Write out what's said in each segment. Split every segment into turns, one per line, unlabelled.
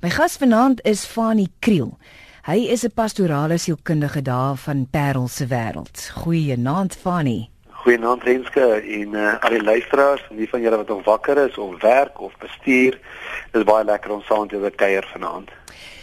My gas vanaand is Fanie Kriel. Hy is 'n pastorale sielkundige daar van Parel se wêreld. Goeienaand Fanie.
Goeienaand Renske en uh, al die luisteraars en die van julle wat nog wakker is of werk of bestuur. Dit is baie lekker om saam te kuier vanaand.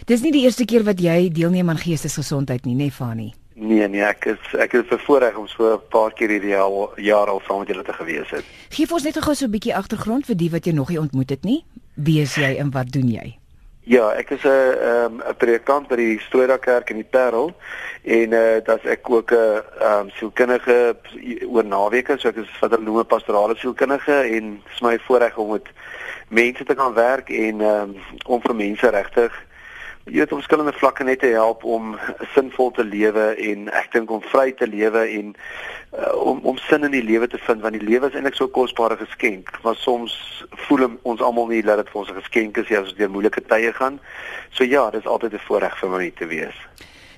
Dis nie die eerste keer wat jy deelneem aan geestesgesondheid nie, nê nee, Fanie?
Nee nee, ek is ek is bevoorreg om so 'n paar keer hierdie jaar, jaar al saam met julle te gewees het.
Gee ons net gou so 'n bietjie agtergrond vir die wat jy nog nie ontmoet het nie. Wie is jy en wat doen jy?
Ja, ek is 'n ehm 'n predikant by die Stoora Kerk in die Parel en eh uh, dat ek ook 'n ehm um, sielkundige oor naweke, so ek is 'n pastorale sielkundige en dit is my voorreg om met mense te kan werk en ehm um, om vir mense regtig jy weet op verskillende vlakke net te help om sinvol te lewe en ek dink om vry te lewe en uh, om om sin in die lewe te vind want die lewe is eintlik so kosbare geskenk maar soms voel ons almal nie dat dit vir ons 'n geskenk is as ons deur moeilike tye gaan. So ja dis altyd 'n voorreg vir my te wees.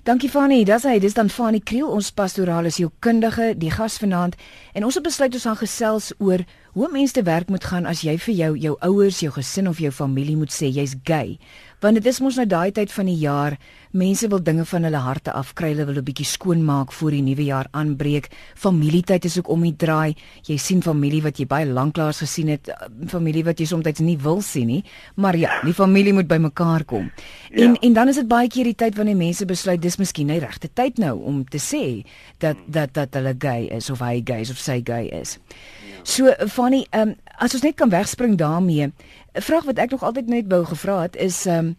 Dankie Fanie, dis hy, dis dan Fanie Kriel, ons pastorale sielkundige, die gas vanaand. En ons het besluit ons gaan gesels oor hoe mense te werk moet gaan as jy vir jou jou ouers, jou gesin of jou familie moet sê jy's gay want dit is mos nou daai tyd van die jaar. Mense wil dinge van hulle harte afkry hulle wil 'n bietjie skoon maak voor die nuwe jaar aanbreek. Familietyd is ook om die draai. Jy sien familie wat jy baie lanklaas gesien het. Familie wat jy soms nie wil sien nie. Maar ja die familie moet bymekaar kom. Ja. en en dan is dit baie keer die tyd wanneer mense besluit dis miskien nie regte tyd nou om te sê dat dat dat hulle gay is of hy gay is of sy gay is. Ja. so Fanny um, as ons net kan wegspring daarmee 'n vraag wat ek nog altyd net wou gevra het is ehm um,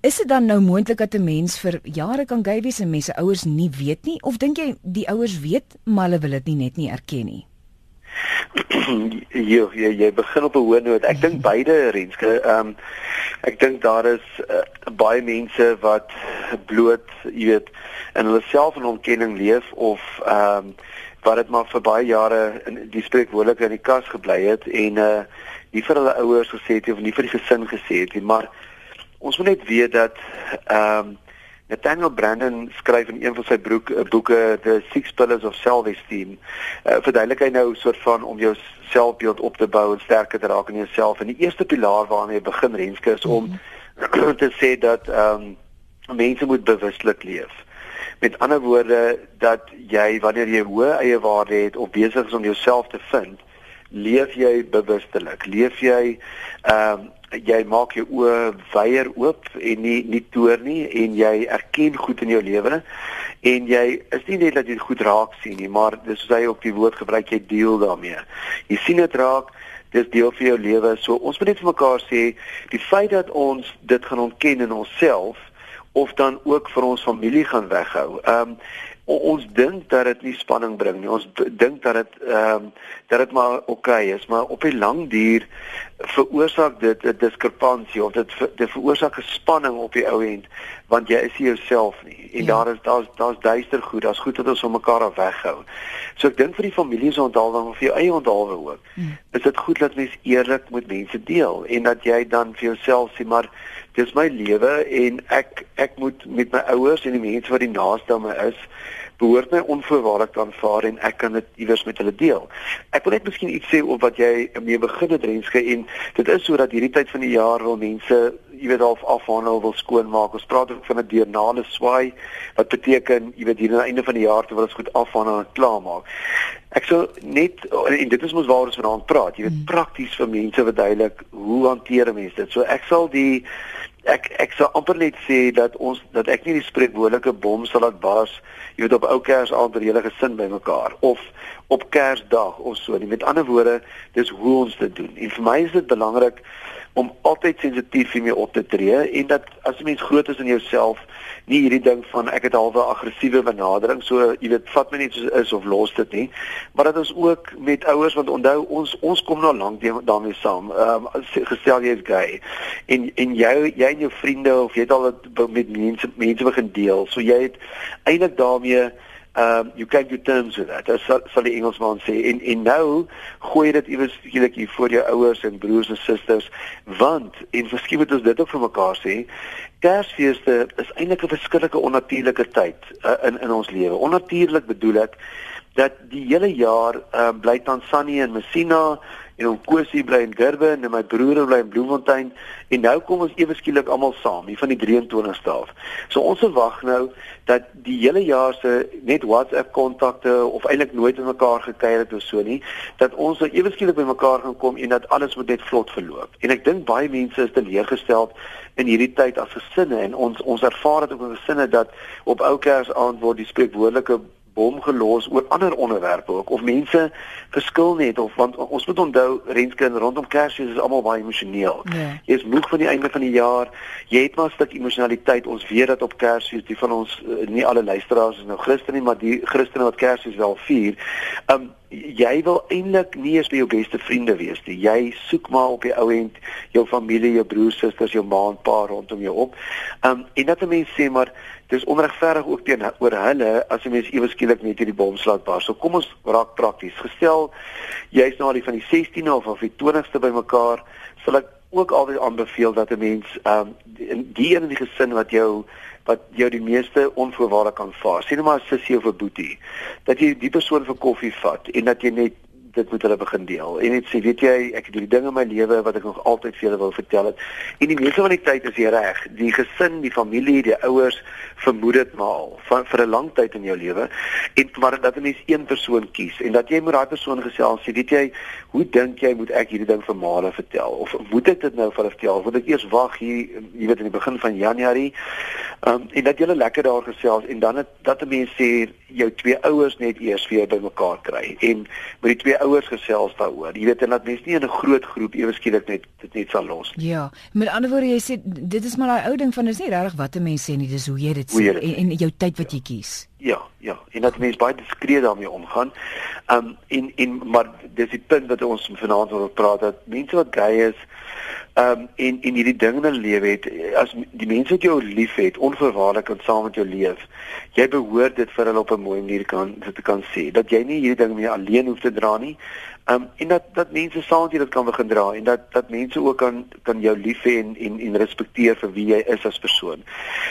is dit dan nou moontlik dat 'n mens vir jare kan gay wees en mense ouers nie weet nie of dink jy die ouers weet maar hulle wil dit nie net nie erken nie?
jy jy jy begin op 'n hoë noot. Ek dink beide Renske, ehm um, ek dink daar is uh, baie mense wat bloot, jy weet, in hulle self in ontkenning leef of ehm um, wat dit maar vir baie jare in die spreekwoordelike in die kas gebly het en uh nie vir hulle ouers gesê het of nie vir die gesin gesê het nie, maar ons moet net weet dat ehm um, Nathaniel Brandon skryf in een van sy broek, eh, boeke The Six Pillars of Self-Esteem. Uh, verduidelik hy nou 'n soort van om jou selfbeeld op te bou en sterker te raak in jouself. En die eerste pilaar waarmee jy begin renske is om mm -hmm. te sê dat ehm um, mense moet bewuslik leef. Met ander woorde dat jy wanneer jy hoë eie waarde het of besig is om jouself te vind, leef jy bewustelik? Leef jy ehm um, jy maak jou oë wyer oop en nie nie toer nie en jy erken goed in jou lewe en jy is nie net dat jy goed raak sien nie maar dis soos hy op die woord gebruik jy deel daarmee. Jy sien dit raak dis deel van jou lewe. So ons moet net vir mekaar sê die feit dat ons dit gaan ontken in onsself of dan ook vir ons familie gaan weghou ehm um, ons dink dat dit nie spanning bring nie. Ons dink dat dit ehm um, dat dit maar oké okay is, maar op die lang duur veroorsaak dit 'n diskrepansie of dit dit veroorsaak 'n spanning op die ou end want jy is nie jouself nie. En ja. daar is daar's daar's duister goed. Daar's goed wat ons om mekaar af weghou. So ek dink vir die familie se onthaalwing of vir jou eie onthaalwing ook. Hmm. Is dit goed dat mens eerlik met mense deel en dat jy dan vir jouself sê maar dis my lewe en ek ek moet met my ouers en die mense wat die naaste aan my is behoort my onvoorwaardelik te aanvaar en ek kan dit iewers met hulle deel. Ek wil net miskien iets sê oor wat jy mee begin het Renske en dit is sodat hierdie tyd van die jaar wil mense jy weet half afhandel wil skoonmaak. Ons praat ook van 'n deernale swaai wat beteken jy weet hier aan die einde van die jaar terwyl ons goed afhandel en klaarmaak. Ek sou net en dit is mos waar ons vanaand praat. Jy weet hmm. prakties vir mense verduidelik hoe hanteer mense dit. So ek sal die ek ek sou amper net sê dat ons dat ek nie die spreekwoordelike bom sal laat bars jy weet op ou Kersaand vir die hele gesin bymekaar of op Kersdag of so nie. Met ander woorde dis hoe ons dit doen. En vir my is dit belangrik om altyd sensitief hiermee op te tree en dat as 'n mens groot is in jouself nie hierdie ding van ek het halwe aggressiewe benadering so jy weet vat my net soos is of los dit nie maar dat ons ook met ouers want onthou ons ons kom nou lank daarmee saam um, gestel jy is gay en en jou jy en jou vriende of jy het al met mense mense begin deel so jy het eintlik daarmee um you can do terms with that. As sal die Engelsman sê en en nou gooi dit iewers skielik hier voor jou ouers en broers en susters want en miskien moet ons dit ook vir mekaar sê. Kersfeeste is eintlik 'n verskillike onnatuurlike tyd uh, in in ons lewe. Onnatuurlik bedoel ek dat die hele jaar um bly Tansanië en Messina en hom Kosie bly in Durban en my broer bly in Bloemfontein en nou kom ons ewe skielik almal saam hier van die 23ste af. So ons verwag nou dat die hele jaar se net WhatsApp kontakte of eintlik nooit met mekaar gekuier het of so nie, dat ons nou ewe skielik by mekaar gaan kom en dat alles moet net vlot verloop. En ek dink baie mense is teleurgesteld in hierdie tyd as gesinne en ons ons ervaar dit ook in gesinne dat op ou Kersaand word die spreekwoordelike bom gelos oor ander onderwerpe ook of mense verskil net of want ons moet onthou renskind rondom Kersfees is almal baie emosioneel. Nee. Jy is moeg van die einde van die jaar. Jy het maar 'n stuk emosionaliteit. Ons weet dat op Kersfees die van ons uh, nie alle luisteraars is nou Christene nie, maar die Christene wat Kersfees wel vier. Um jy wil eintlik nie eens by jou beste vriende wees nie. Jy soek maar op die ou end jou familie, jou broers, susters, jou ma en pa rondom jou op. Um en dat 'n mens sê maar dis onregverdig ook teenoor hulle as 'n mens ewe skielik net hierdie bom slaat bar. So kom ons raak prakties. Gestel jy's al die van die 16de of of die 20ste bymekaar, sal ek ook altyd aanbeveel dat 'n mens ehm um, die een in die gesin wat jou wat jou die meeste onvoorwaardelik kan vaar. Sien nou maar sussie of 'n boetie dat jy die persoon vir koffie vat en dat jy net dit moet hulle begin deel. En net sê, weet jy, ek het hierdie dinge in my lewe wat ek nog altyd vir julle wou vertel het. En die meeste van die tyd is jy reg. Die gesin, die familie, die ouers vermoed dit maar al vir, vir 'n lang tyd in jou lewe. En maar dat 'n mens een persoon kies en dat jy met daai persoon gesels, sê, weet jy, hoe dink jy moet ek hierdie ding vir Male vertel of moet ek dit nou vir hulle vertel? Moet ek eers wag hier, jy weet in die begin van Januarie? Um, en dat jy lekker daar gesels en dan het, dat 'n mens sê jou twee ouers net eers weer bymekaar kry en met die twee ouers gesels daaroor. Jy weet en dat mense nie in 'n groot groep ewe skielik net dit net sal los
nie. Ja, met ander woorde jy sê dit is maar daai ou ding van is nie regtig wat 'n mens sê nie, dis hoe jy dit sê en en jou tyd wat jy kies.
Ja, ja, en dat mense baie diskreet daarmee omgaan. Um en en maar dis die punt wat ons vanaand wil praat dat mense wat gay is um, en en hierdie ding in hulle lewe het as die mense wat jou liefhet, onverwaarlik kan saam met jou leef. Jy behoort dit vir hulle op 'n mooi manier kan dit kan sê dat jy nie hierdie ding meer alleen hoef te dra nie. Ehm um, en dat dat mense saam met jou dit kan begin dra en dat dat mense ook kan kan jou lief hê en en en respekteer vir wie jy is as persoon.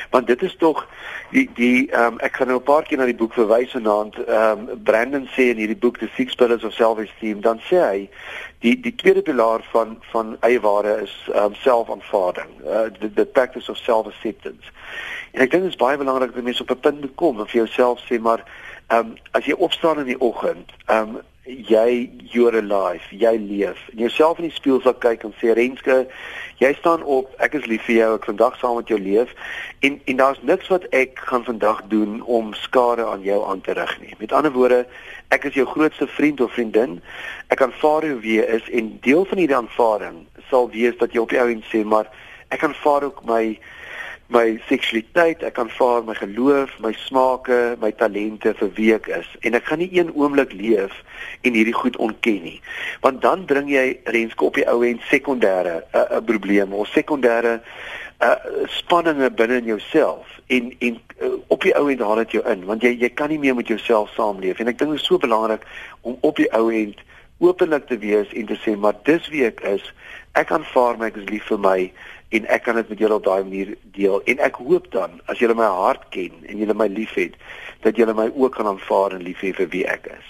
Want dit is tog die die ehm um, ek gaan nou 'n paar keer na die boek verwys vanaand. Ehm um, Brandon sê in hierdie boek The Six Pillars of Self-Esteem, dan sê hy die die tweede pilaar van van eie waarde is ehm um, selfaanvaarding. Uh the, the practice of self-acceptance. En ek dink dit is baie belangrik dat mense op 'n punt moet kom en vir jouself sê maar ehm um, as jy opstaan in die oggend, ehm um, jy you're alive, jy leef. En jouself in die spieël sal kyk en sê Renske, jy staan op, ek is lief vir jou, ek vandag saam met jou leef en en daar's niks wat ek gaan vandag doen om skade aan jou aan te rig nie. Met ander woorde, ek is jou grootste vriend of vriendin. Ek aanvaar hoe jy is en deel van hierdie aanvaarding sal wees dat jy op jou en sê maar ek aanvaar ook my my seksualiteit, ek aanvaar my geloof, my smake, my talente vir wie ek is en ek gaan nie een oomblik leef en hierdie goed ontken nie. Want dan bring jy renske op die ou en sekondêre 'n uh, uh, probleme of sekondêre uh, spanninge binne in jouself en en uh, op die ou end haal dit jou in want jy jy kan nie meer met jouself saamleef en ek dink dit is so belangrik om op die ou end openlik te wees en te sê maar dis wie ek is. Ek aanvaar my ek is lief vir my en ek kan dit met julle op daai manier deel en ek hoop dan as julle my hart ken en julle my liefhet dat julle my ook kan aanvaar en lief hê vir wie ek is.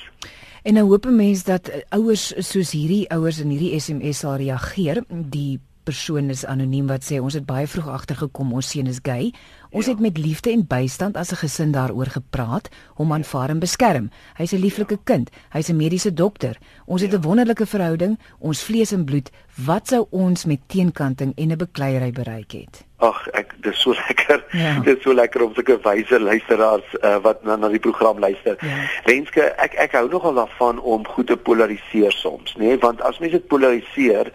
En nou hoop 'n mens dat uh, ouers soos hierdie ouers in hierdie SMS sal reageer. Die persoon is anoniem wat sê ons het baie vroeg agtergekom ons seun is gay. Ons ja. het met liefde en bystand as 'n gesin daaroor gepraat, hom aanvaar en beskerm. Hy's 'n lieflike ja. kind. Hy's 'n mediese dokter. Ons het 'n ja. wonderlike verhouding, ons vlees en bloed. Wat sou ons met teenkanting en 'n bekleierery bereik het?
Ag, ek dis so lekker. Ja. Dit is so lekker om sulke wyse luisteraars uh, wat na, na die program luister. Ja. Wenske, ek ek hou nogal daarvan om goed te polariseer soms, nê, nee? want as mens dit polariseer,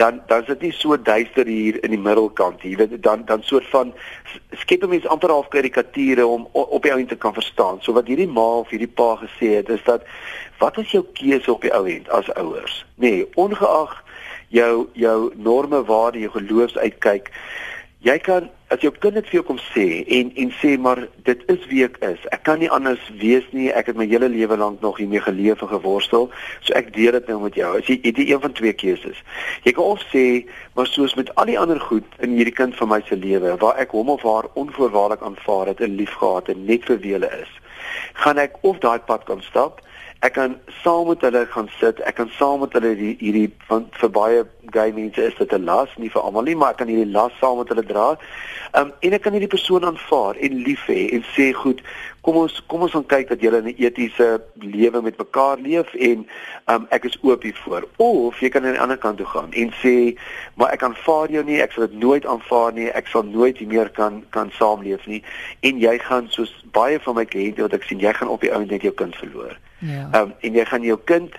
dan dan is dit nie so duister hier in die middelkant hier. Weet dan dan soort van skep mense amper half karikature om op die ou end te kan verstaan. So wat hierdie ma of hierdie pa gesê het is dat wat is jou keuse op die ou end as ouers? Nê nee, ongeag jou jou norme waar jy geloofsuitkyk jy kan as jou kind dit vir jou kom sê en en sê maar dit is wie ek is. Ek kan nie anders wees nie. Ek het my hele lewe lank nog hiermee geleef en geworstel. So ek deel dit nou met jou. As jy het jy een van twee keuses. Jy kan of sê maar soos met al die ander goed in hierdie kind van my se lewe waar ek hom of haar onvoorwaardelik aanvaar het en liefgehad het net vir wie hulle is. Gaan ek of daai pad kan stap Ek kan saam met hulle gaan sit. Ek kan saam met hulle die hierdie van vir baie gay mense is dit 'n las, nie vir almal nie, maar ek kan hierdie las saam met hulle dra. Um en ek kan hierdie persoon aanvaar en lief hê en sê goed, kom ons kom ons gaan kyk dat julle 'n etiese lewe met mekaar leef en um ek is oop hiervoor. Of jy kan aan die ander kant toe gaan en sê, maar ek aanvaar jou nie, ek sal dit nooit aanvaar nie, ek sal nooit meer kan kan saamleef nie en jy gaan soos baie van my kliënte wat ek sien, jy gaan op die ou net jou kind verloor. Ja. Um en jy gaan jou kind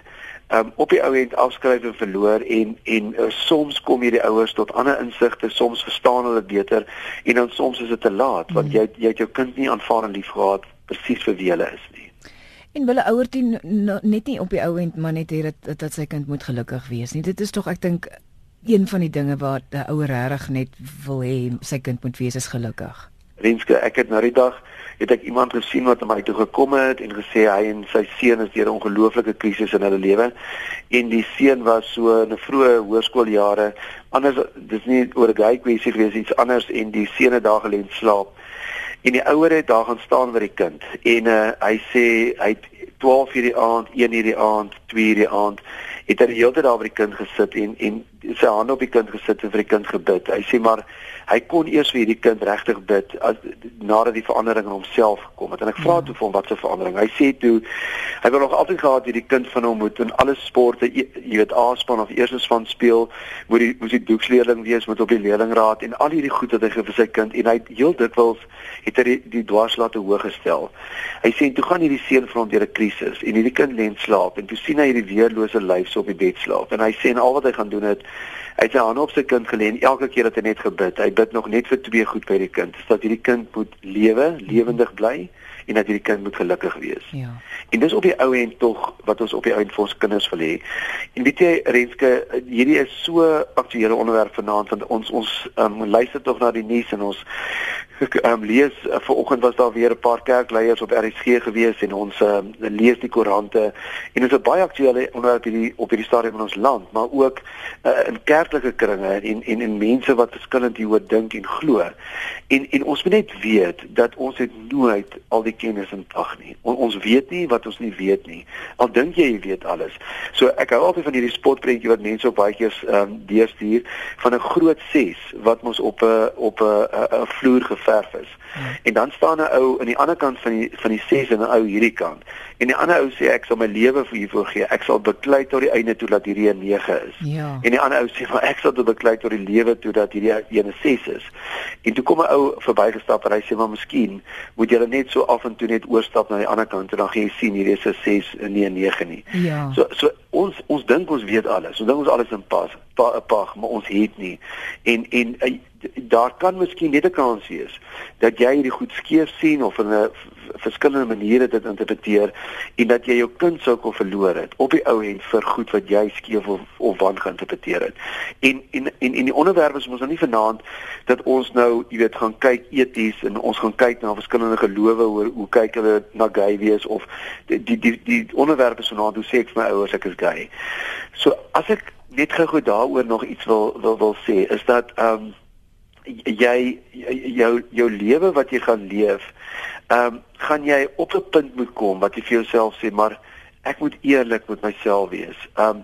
um op die ou end afskryf en verloor en en uh, soms kom hierdie ouers tot ander insigte, soms verstaan hulle beter en dan soms is dit te laat want mm. jy jy het jou kind nie aanvaar en liefgehad presies vir wie hulle is nie.
En wille ouer teen net nie op die ou end maar net hê dat dat sy kind moet gelukkig wees nie. Dit is tog ek dink een van die dinge waar 'n ouer regtig net wil hê sy kind moet wees is gelukkig.
Renske, ek het nou die dag het ek iemand gesien wat na my toe gekom het en gesê hy en sy seun is deur 'n ongelooflike krisis in hulle lewe. En die seun was so in 'n vroeë hoërskooljare anders dis nie oor 'n gay kwessie gewees iets anders en die seun het daar gelê slaap. En die ouer het daar gaan staan by die kind en uh, hy sê hy 12 uur die aand 1 uur die aand 2 uur die aand het hy die hele tyd daar by die kind gesit en en sy hande op die kind gesit en vir die kind gebid. Hy sê maar hy kon eers vir hierdie kind regtig bid as nadat die verandering in homself gekom het. En ek vra ja. toe vir hom wat se verandering? Hy sê toe hy wil nog altyd gehad hierdie kind van hom moet in alle sporte jy weet A-span of eerste span speel moet die moet die doeksleerling wees moet op die leerlingraad en al hierdie goed wat hy vir sy kind. En hy heel dikwels het hy die, die dwarslate hoog gestel. Hy sê toe gaan hierdie seun van hom deur 'n krisis en hierdie kind lê in slaap en toe sien hy hierdie weerlose lyf so op die bed slaap. En hy sê en al wat hy gaan doen het Hy het sy hande op sy kind gelê en elke keer dat hy net gebid, hy bid nog net vir twee goed by die kind, sodat hierdie kind moet lewe, lewendig bly en dat hierdie kind moet gelukkig wees. Ja. En dis op die ou end tog wat ons op die ou end vir ons kinders wil hê. En weet jy Renske, hierdie is so aktuele onderwerp vanaand want ons ons um, luister tog na die nuus en ons um, lees uh, vanoggend was daar weer 'n paar kerkleiers op RSG gewees en ons um, lees die koerante en dit is 'n baie aktuele onderwerp hierdie op hierdie stadium in ons land, maar ook uh, in kerklike kringe en en en mense wat verskillend hieroor dink en glo. En en ons moet net weet dat ons het nooit al die kennis in ag nie. On, ons weet nie wat ons nie weet nie. Al dink jy jy weet alles. So ek hou altyd van hierdie spotprentjie wat mense op baie keer ehm um, deurstuur van 'n groot 6 wat mos op 'n op 'n vloer geverf is. Hmm. En dan staan 'n ou aan die ander kant van die van die 6 en 'n ou hierdie kant. En die ander ou sê ek sal my lewe vir hiervoor gee. Ek sal beklei tot die einde toe dat hierdie 'n 9 is. Ja. En die ander ou sê maar ek sal tot beklei tot die lewe toe dat hierdie 'n 6 is. En toe kom 'n ou verbygestap en hy sê maar miskien moet jy net so af en toe net oorstap na die ander kant en dan gaan jy sien hierdie is 'n 6 en nie 'n 9 nie. Ja. So so ons ons dink ons weet alles. Ons dink ons alles in pas, pa, pa, maar ons het nie. En en uh, daar kan miskien net 'n kans wees dat jy hierdie goed skeef sien of in 'n verskillende maniere dit interpreteer en dat jy jou kind sou kon verloor het op die ou end vir goed wat jy skeef of of wan geïnterpreteer het. En en en en die onderwerp is mos nou nie vanaand dat ons nou, jy weet, gaan kyk eties en ons gaan kyk na verskillende gelowe oor hoe kyk hulle na gay wees of die die die, die onderwerp is vanaand hoe sê ek vir my ouers ek is gay. So as ek net gou-gou daaroor nog iets wil wil wil sê is dat ehm um, jy jou jou lewe wat jy gaan leef, ehm um, gaan jy op 'n punt moet kom wat jy vir jouself sê, maar ek moet eerlik met myself wees. Ehm um,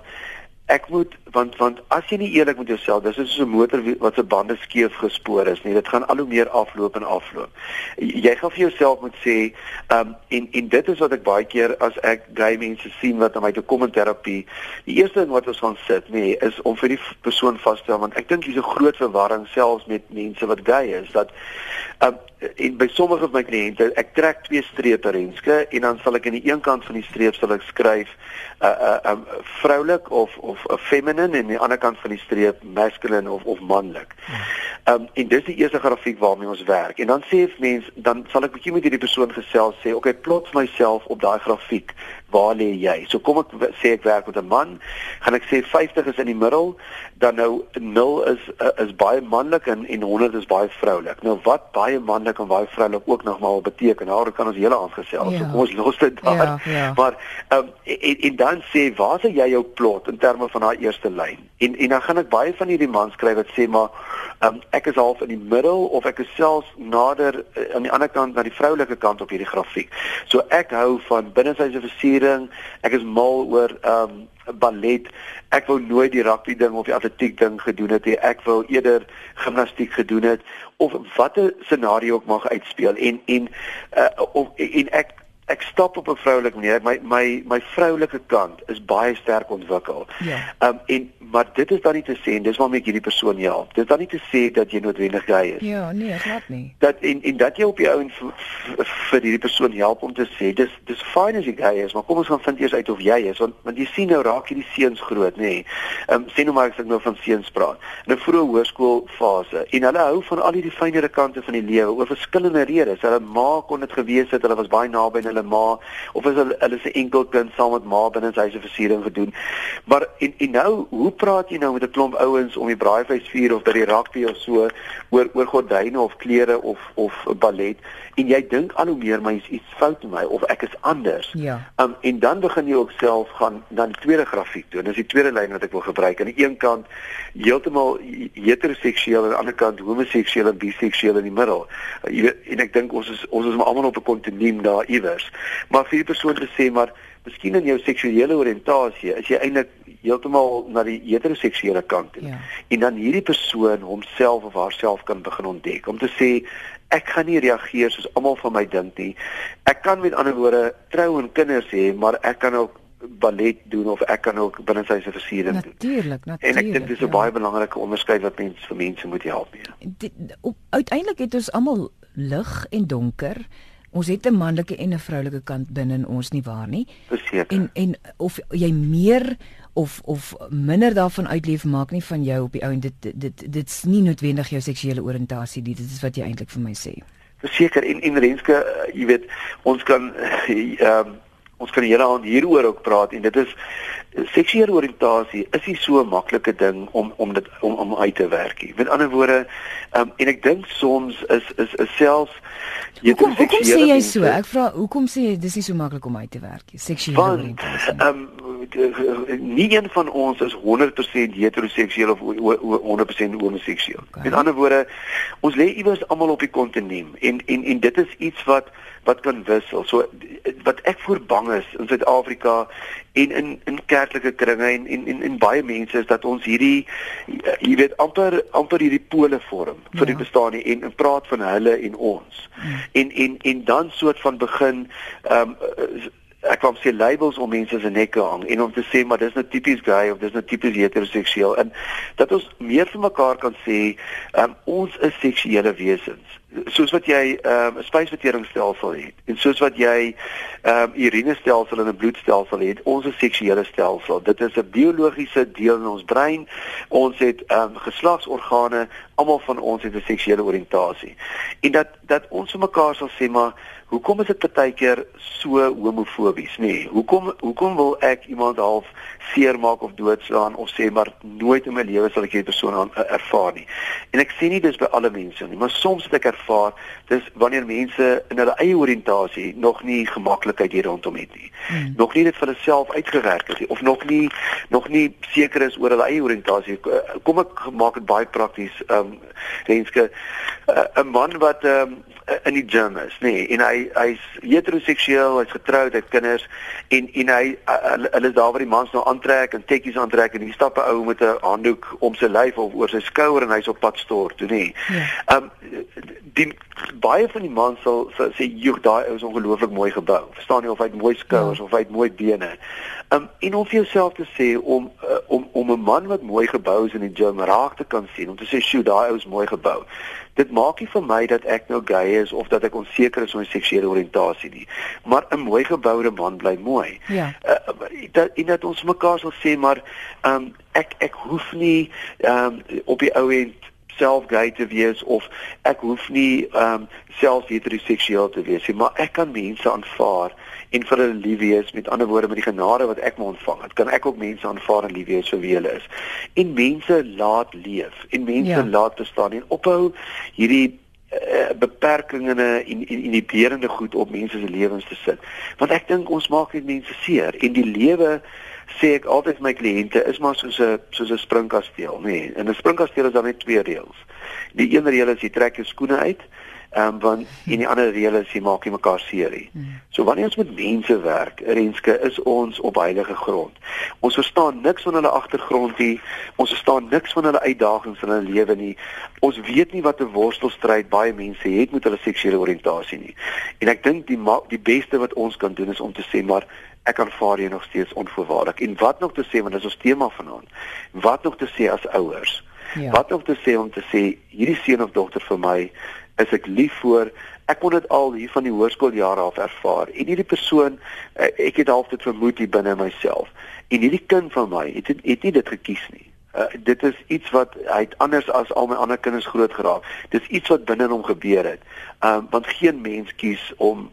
ek moet want want as jy nie eerlik met jouself dis is soos 'n motor wat se bande skeef gespoor is nie. Dit gaan al hoe meer afloop en afloop. Jy gaan vir jouself moet sê um en en dit is wat ek baie keer as ek gay mense sien wat aan my toe kom in terapie die eerste ding wat ons gaan sit nê is om vir die persoon vas te stel want ek dink hier's 'n groot verwarring selfs met mense wat gay is dat um en by sommige van my kliënte ek trek twee strepe renske en dan sal ek aan die een kant van die streep sal ek skryf 'n uh, 'n uh, um, vroulik of of 'n feminine en aan die ander kant van die streep masculine of of manlik. Ehm um, en dis die eerste grafiek waarmee ons werk. En dan sê mense dan sal ek bietjie met hierdie persoon gesels sê, "Oké, okay, plots myself op daai grafiek waar lê jy? So kom ek sê ek werk met 'n man, gaan ek sê 50 is in die middel, dan nou 0 is uh, is baie manlik en en 100 is baie vroulik. Nou wat baie manlik en baie vroulik ook nog maar beteken, daar kan ons hele aand gesels. Ja. So kom ons los dit daar. Ja, ja. Maar ehm um, en, en dan sê waar sê jy jou plot in terme van daai eerste lyn? En en dan gaan ek baie van hierdie mans kry wat sê maar um, ek is half in die middel of ek is selfs nader uh, aan die ander kant na die vroulike kant op hierdie grafiek. So ek hou van binnesyse versiering. Ek is mal oor um ballet. Ek wou nooit die rugby ding of die atletiek ding gedoen het nie. Ek wou eerder gimnastiek gedoen het of watter scenario ook mag uitspeel en en uh, of en ek ek stap op 'n vroulike manier. My my my vroulike kant is baie sterk ontwikkel.
Ja.
Um en maar dit is dan nie te sê en dis waarmee ek hierdie persoon help. Dit is dan nie te sê dat jy noodwendig gay is.
Ja, nee, glad nie.
Dat en en dat jy op jou ouen vir hierdie persoon help om te sê dis dis fyn as jy gay is, maar kom ons gaan vind eers uit of jy is want want jy sien nou raak hierdie seuns groot, nê. Nee. Um sê nou maar ek sê nou van seuns praat. In 'n vroeë hoërskoolfase en hulle hou van al hierdie fynere kante van die lewe oor verskillende redes. Hulle ma kon dit gewees het, hulle was baie naby aan hulle ma of is hulle hulle se enkel kind saam met ma binne sy huise versiering gedoen. Maar en en nou, hoe praat jy nou met 'n klomp ouens om die braaivleisvuur of by die rugby of so oor oor gordyne of klere of of ballet en jy dink al hoe meer my is iets fout met my of ek is anders.
Ja.
Um en dan begin jy ook self gaan na die tweede grafiek toe. En dis die tweede lyn wat ek wil gebruik. Aan die een kant heeltemal heteroseksueel en aan die ander kant homoseksueel en biseksueel in die middel. Uh, jy weet en ek dink ons is ons is almal op 'n kontinuum daar iewers. Maar vir die persoon te sê maar miskien in jou seksuele oriëntasie is jy eintlik heeltemal na die heteroseksuele kant toe.
Ja.
En dan hierdie persoon homself of haarself kan begin ontdek om te sê ek gaan nie reageer soos almal van my dink nie. Ek kan met ander woorde trou en kinders hê, maar ek kan ook ballet doen of ek kan ook binne sy se versiering doen.
Natuurlik, natuurlik.
En ek dink dis 'n
ja.
baie belangrike onderskeid wat mense vir mense moet help mee.
Dit- op- Uiteindelik het ons almal lig en donker. Ons het 'n manlike en 'n vroulike kant binne in ons nie waar nie.
Verseker.
En en of jy meer of of minder daarvan uitleef maak nie van jou op die ou en dit dit dit dit's nie noodwendig jou seksuele oriëntasie nie. Dit is wat jy eintlik vir my sê.
Verseker en en Renske, uh, jy weet, ons kan ehm um, ons kan die hele aand hieroor ook praat en dit is seksuele oriëntasie is nie so 'n maklike ding om om dit om om uit te werk nie. Met ander woorde, um, en ek dink soms is is is selfs
Hoekom hoekom sê jy so?
mense-
Ek vra hoekom sê jy dis nie so maklik om uit te werk nie? Seksuele oriëntasie.
ehm um, nie een van ons is 100% heteroseksueel of o- o- 100% homoseksueel.
Okay.
Met ander woorde, ons lê iewers almal op die kontinuum en en en dit is iets wat wat kan wissel. So wat ek voor bang is in Suid-Afrika en in in kerklike kringe en en en, en baie mense is dat ons hierdie jy weet amper amper hierdie pole vorm vir die
Ja.
bestaan nie, en, en praat van hulle en ons. En en en dan soort van begin ehm um, ek wou sê labels om mense se nekke hang en om te sê maar dis nou tipies gay of dis nou tipies heteroseksueel. En dat ons meer vir mekaar kan sê um, ons is seksuele wesens. Soos wat jy ehm, 'n um, spysverteringsstelsel het en soos wat jy 'n um, urinestelsel en 'n bloedstelsel het ons is seksuele stelsel. Dit is 'n biologiese deel in ons brein. Ons het um, geslagsorgane. Almal van ons het 'n seksuele oriëntasie. En dat dat ons vir mekaar sal sê maar Hoekom is dit partykeer so homofobies, nê? Nee, hoekom hoekom wil ek iemand half seermaak of doodslaan of sê maar nooit in my lewe sal ek hierdie persoon aan, uh, ervaar nie. En ek sê nie dis by alle mense nie, maar soms het ek ervaar dis wanneer mense in hulle eie oriëntasie nog nie gemaklikheid hier rondom het nie. Hmm. Nog nie dit vir hulle self uitgewerk het nie of nog nie nog nie seker is oor hulle eie oriëntasie. Kom ek maak dit baie prakties. Ehm um, Renske, uh, 'n man wat ehm um, in die gym is, nê, nee, en hy hy's heteroseksueel, hy's getroud, hy het kinders en en hy hulle is daar waar die mans nou aantrek en tekkies aantrek en hier stap 'n ou met 'n handdoek om sy lyf of oor sy skouer en hy's op pad stort, nê. Ehm um, die baie van die mans sal, sal sê joh, daai ou is ongelooflik mooi gebou. Verstaan jy of hy het mooi skouers ja. of hy het mooi bene. Um, en om vir jouself te sê om uh, om om 'n man wat mooi gebou is in die gym raak te kan sien om te sê sjoe, daai ou is mooi gebou dit maak nie vir my dat ek nou gay is of dat ek onseker is oor my seksuele oriëntasie nie. Maar 'n mooi geboude man bly mooi.
Ja.
Uh, dat en dat ons mekaar sal sê maar ehm um, ek ek hoef nie ehm um, op die ou end self gay te wees of ek hoef nie ehm um, self heteroseksueel te wees nie, maar ek kan mense aanvaar en vir hulle lief wees met ander woorde met die genade wat ek moet ontvang het kan ek ook mense aanvaar en lief wees vir wie hulle is en mense laat leef en mense ja. laat bestaan en ophou hierdie uh, beperkings en en inhiberende goed op mense se lewens te sit want ek dink ons maak net mense seer en die lewe sê ek altyd my kliënte is maar soos 'n soos 'n springkasteel, nê. Nee, in 'n springkasteel is daar net twee reëls. Die een reël is jy trek jou skoene uit Ehm um, want in die ander reële is jy maak jy mekaar seer. Hmm. So wanneer ons met mense werk, Renske, is ons op heilige grond. Ons verstaan niks van hulle agtergrond nie. Ons verstaan niks van hulle uitdagings in hulle lewe nie. Ons weet nie wat 'n worstelstryd baie mense het met hulle seksuele oriëntasie nie. En ek dink die die beste wat ons kan doen is om te sê maar ek aanvaar jou nog steeds onvoorwaardelik. En wat nog te sê want dit is ons tema vanaand. Wat nog te sê as ouers? Ja. Wat nog te sê om te sê hierdie seun of dogter vir my is ek lief vir ek kon dit al hier van die hoërskooljare af ervaar en hierdie persoon eh, ek het half dit vermoed hier binne myself en hierdie kind van my het het, het nie dit gekies nie uh, dit is iets wat hy het anders as al my ander kinders groot geraak dis iets wat binne hom gebeur het um, want geen mens kies om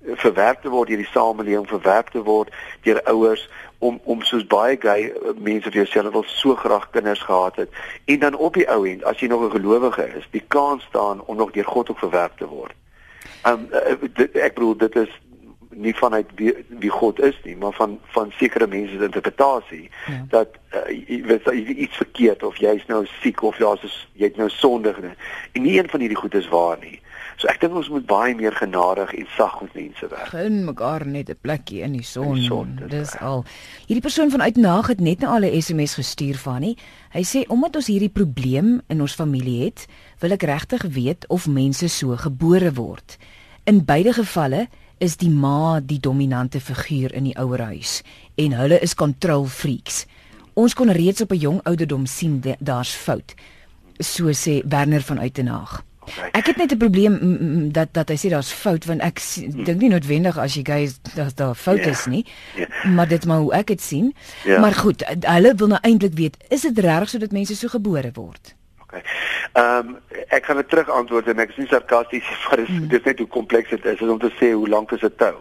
verwerp te word deur die samelewing verwerp te word deur ouers om om soos baie gay eh, mense vir jouself wil so graag kinders gehad het en dan op die ou end as jy nog 'n gelowige is, die kans staan om nog deur God ook verwerp te word. Um dit, ek bedoel dit is nie vanuit wie, wie God is nie, maar van van sekere mense se interpretasie ja. dat uh, jy weet jy iets verkeerd of jy's nou siek of jy's jy't nou sondig nie. En nie een van hierdie goed is waar nie. So ek dink ons moet baie meer genadig en sag met mense werk.
Geen mekaar net 'n plekkie in die son. Die son dis dis al. Hierdie persoon vanuit Nag het net nou al 'n SMS gestuur van nie. Hy sê omdat ons hierdie probleem in ons familie het, wil ek regtig weet of mense so gebore word. In beide gevalle is die ma die dominante figuur in die ouerhuis en hulle is control freaks. Ons kon reeds op 'n jong ouderdom sien daar's fout. So sê Werner van Uitenhaag. Okay. Ek het net 'n probleem dat dat hy sê daar's fout want ek hmm. dink nie noodwendig as jy gys dat daar fout yeah. is nie. Yeah. Maar dit maar hoe ek dit sien. Yeah. Maar goed, hulle wil nou eintlik weet, is dit reg sodat mense so gebore word?
Okay. Ehm um, ek gaan dit terug antwoord en ek is nie sarkasties maar dit is, mm. is net hoe kompleks dit is, is om te sê hoe lank is 'n tou?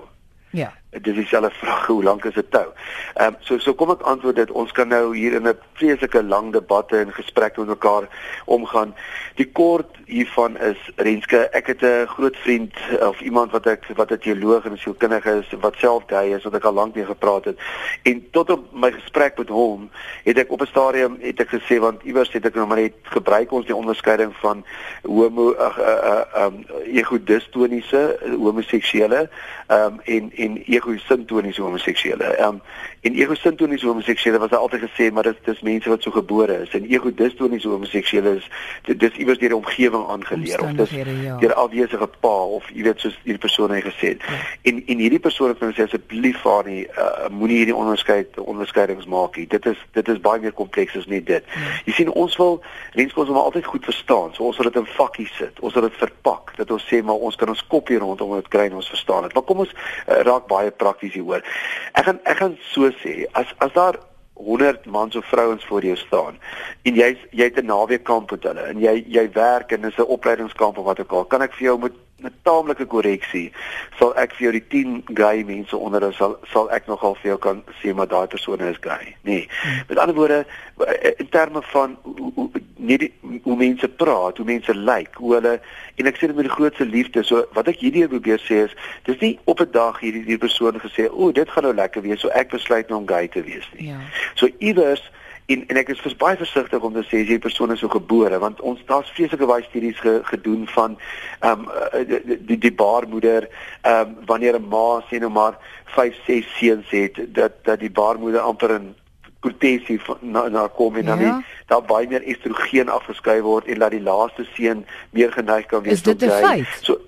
Ja
dit is dieselfde vraag hoe lank is dit tou. Ehm um, so so kom ek antwoord dit ons kan nou hier in 'n vreeslike lang debatte en gesprekke met mekaar omgaan. Die kort hiervan is Renske, ek het 'n groot vriend of iemand wat ek wat 'n teoloog en sielkundige is wat self gay is wat ek al lank mee gepraat het. En tot op my gesprek met hom het ek op 'n stadium het ek gesê want iewers het ek nou maar net gebruik ons die onderskeiding van homo ag uh, uh, um egodistoniese homoseksuele ehm um, en en egosintoniese homoseksuele. Ehm um, en egosintoniese homoseksuele was altyd gesê maar dit dis mense wat so gebore is en egodistoniese homoseksuele is dit dis iewers deur die omgewing aangeleer of dis ja. deur afwesige pa of jy weet soos hierdie persoon het gesê. Ja. En en hierdie persoon het gesê asseblief vaar nie uh, moenie hierdie onderskeid onderskeidings maak nie. Dit is dit is baie meer kompleks as net dit. Ja. Jy sien ons wil lenskos om altyd goed verstaan. So ons wil dit in vakkies sit. Ons wil dit verpak dat ons sê maar ons kan ons kop hier rondom dit kry en ons verstaan dit. Maar kom ons uh, raak baie prakties hieroor. Ek gaan ek gaan so sê as as daar 100 mans of vrouens voor jou staan en jy jy het 'n naweekkamp met hulle en jy jy werk en dis 'n opleidingskamp of wat ook al kan ek vir jou met met taamlike korreksie sal ek vir jou die 10 gay mense onder hulle sal sal ek nogal vir jou kan sê maar daai persone is gay. Nee. Met ander woorde in terme van nie die, hoe mense praat, hoe mense lyk, like, hoe hulle en ek sê dit met die grootste liefde. So wat ek hierdie probeer sê is dis nie op 'n dag hierdie die persoon gesê, "O, dit gaan nou lekker wees, so ek besluit nou om gay te wees nie." Ja. So iewers en en ek is vers, baie versigtig om te sê as jy persone so gebore want ons daar's vreeslike baie studies ge, gedoen van ehm um, die, die die baarmoeder ehm um, wanneer 'n ma sê nou maar 5 6 seuns het dat dat die baarmoeder amper in protesie na na kom en dan ja. daar baie meer estrogen afgeskei word en dat die laaste seun meer geneig kan wees
tot jy
so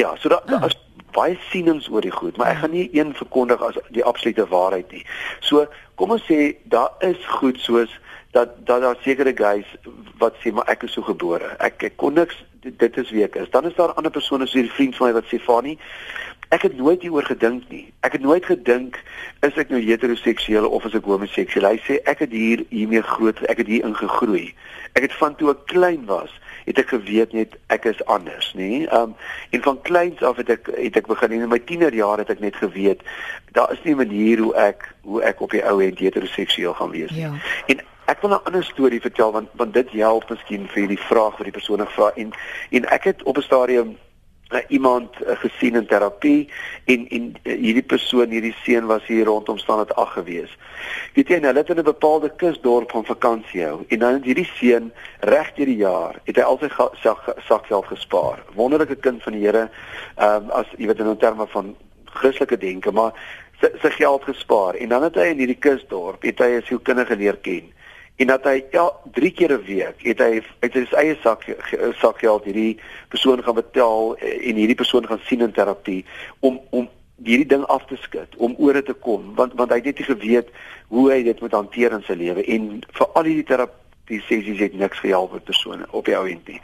ja so daar ah. is baie sienings oor die goed maar ek gaan nie een verkondig as die absolute waarheid nie so kom ons sê daar is goed soos dat dat daar sekere guys wat sê maar ek is so gebore. Ek ek kon niks dit is wie ek is. Dan is daar ander persone soos hierdie vriend van my wat sê Fani, ek het nooit hieroor gedink nie. Ek het nooit gedink is ek nou heteroseksueel of is ek homoseksueel. Hy sê ek het hier hiermee groot, ek het hier ingegroei. Ek het van toe ek klein was het ek geweet net ek is anders, nê? Um en van kleins af het ek het ek begin in my tienerjare het ek net geweet daar is nie 'n manier hoe ek hoe ek op die ou end heteroseksueel gaan wees nie. Ja. En ek wil 'n ander storie vertel want want dit help miskien vir die vraag wat die persoon gevra en en ek het op 'n stadium uh, iemand uh, gesien in terapie en en uh, hierdie persoon hierdie seun was hier rondom staan het ag gewees. Weet jy nou hulle het in 'n bepaalde kusdorp van vakansie hou en dan hierdie seun reg deur die jaar het hy al sy sakgeld gespaar. Wonderlike kind van die Here ehm um, as jy weet in terme van Christelike denke maar sy, sy geld gespaar en dan het hy in hierdie kusdorp het hy 'n sielkundige leer ken en dat hy ja 3 keer 'n week het hy uit sy eie sak sakgeld hierdie persoon gaan betaal en hierdie persoon gaan sien in terapie om om hierdie ding af te skud om oor te kom want want hy het net nie geweet hoe hy dit moet hanteer in sy lewe en vir al hierdie terapie die sessies het niks gehelp met persone op die ou end nie.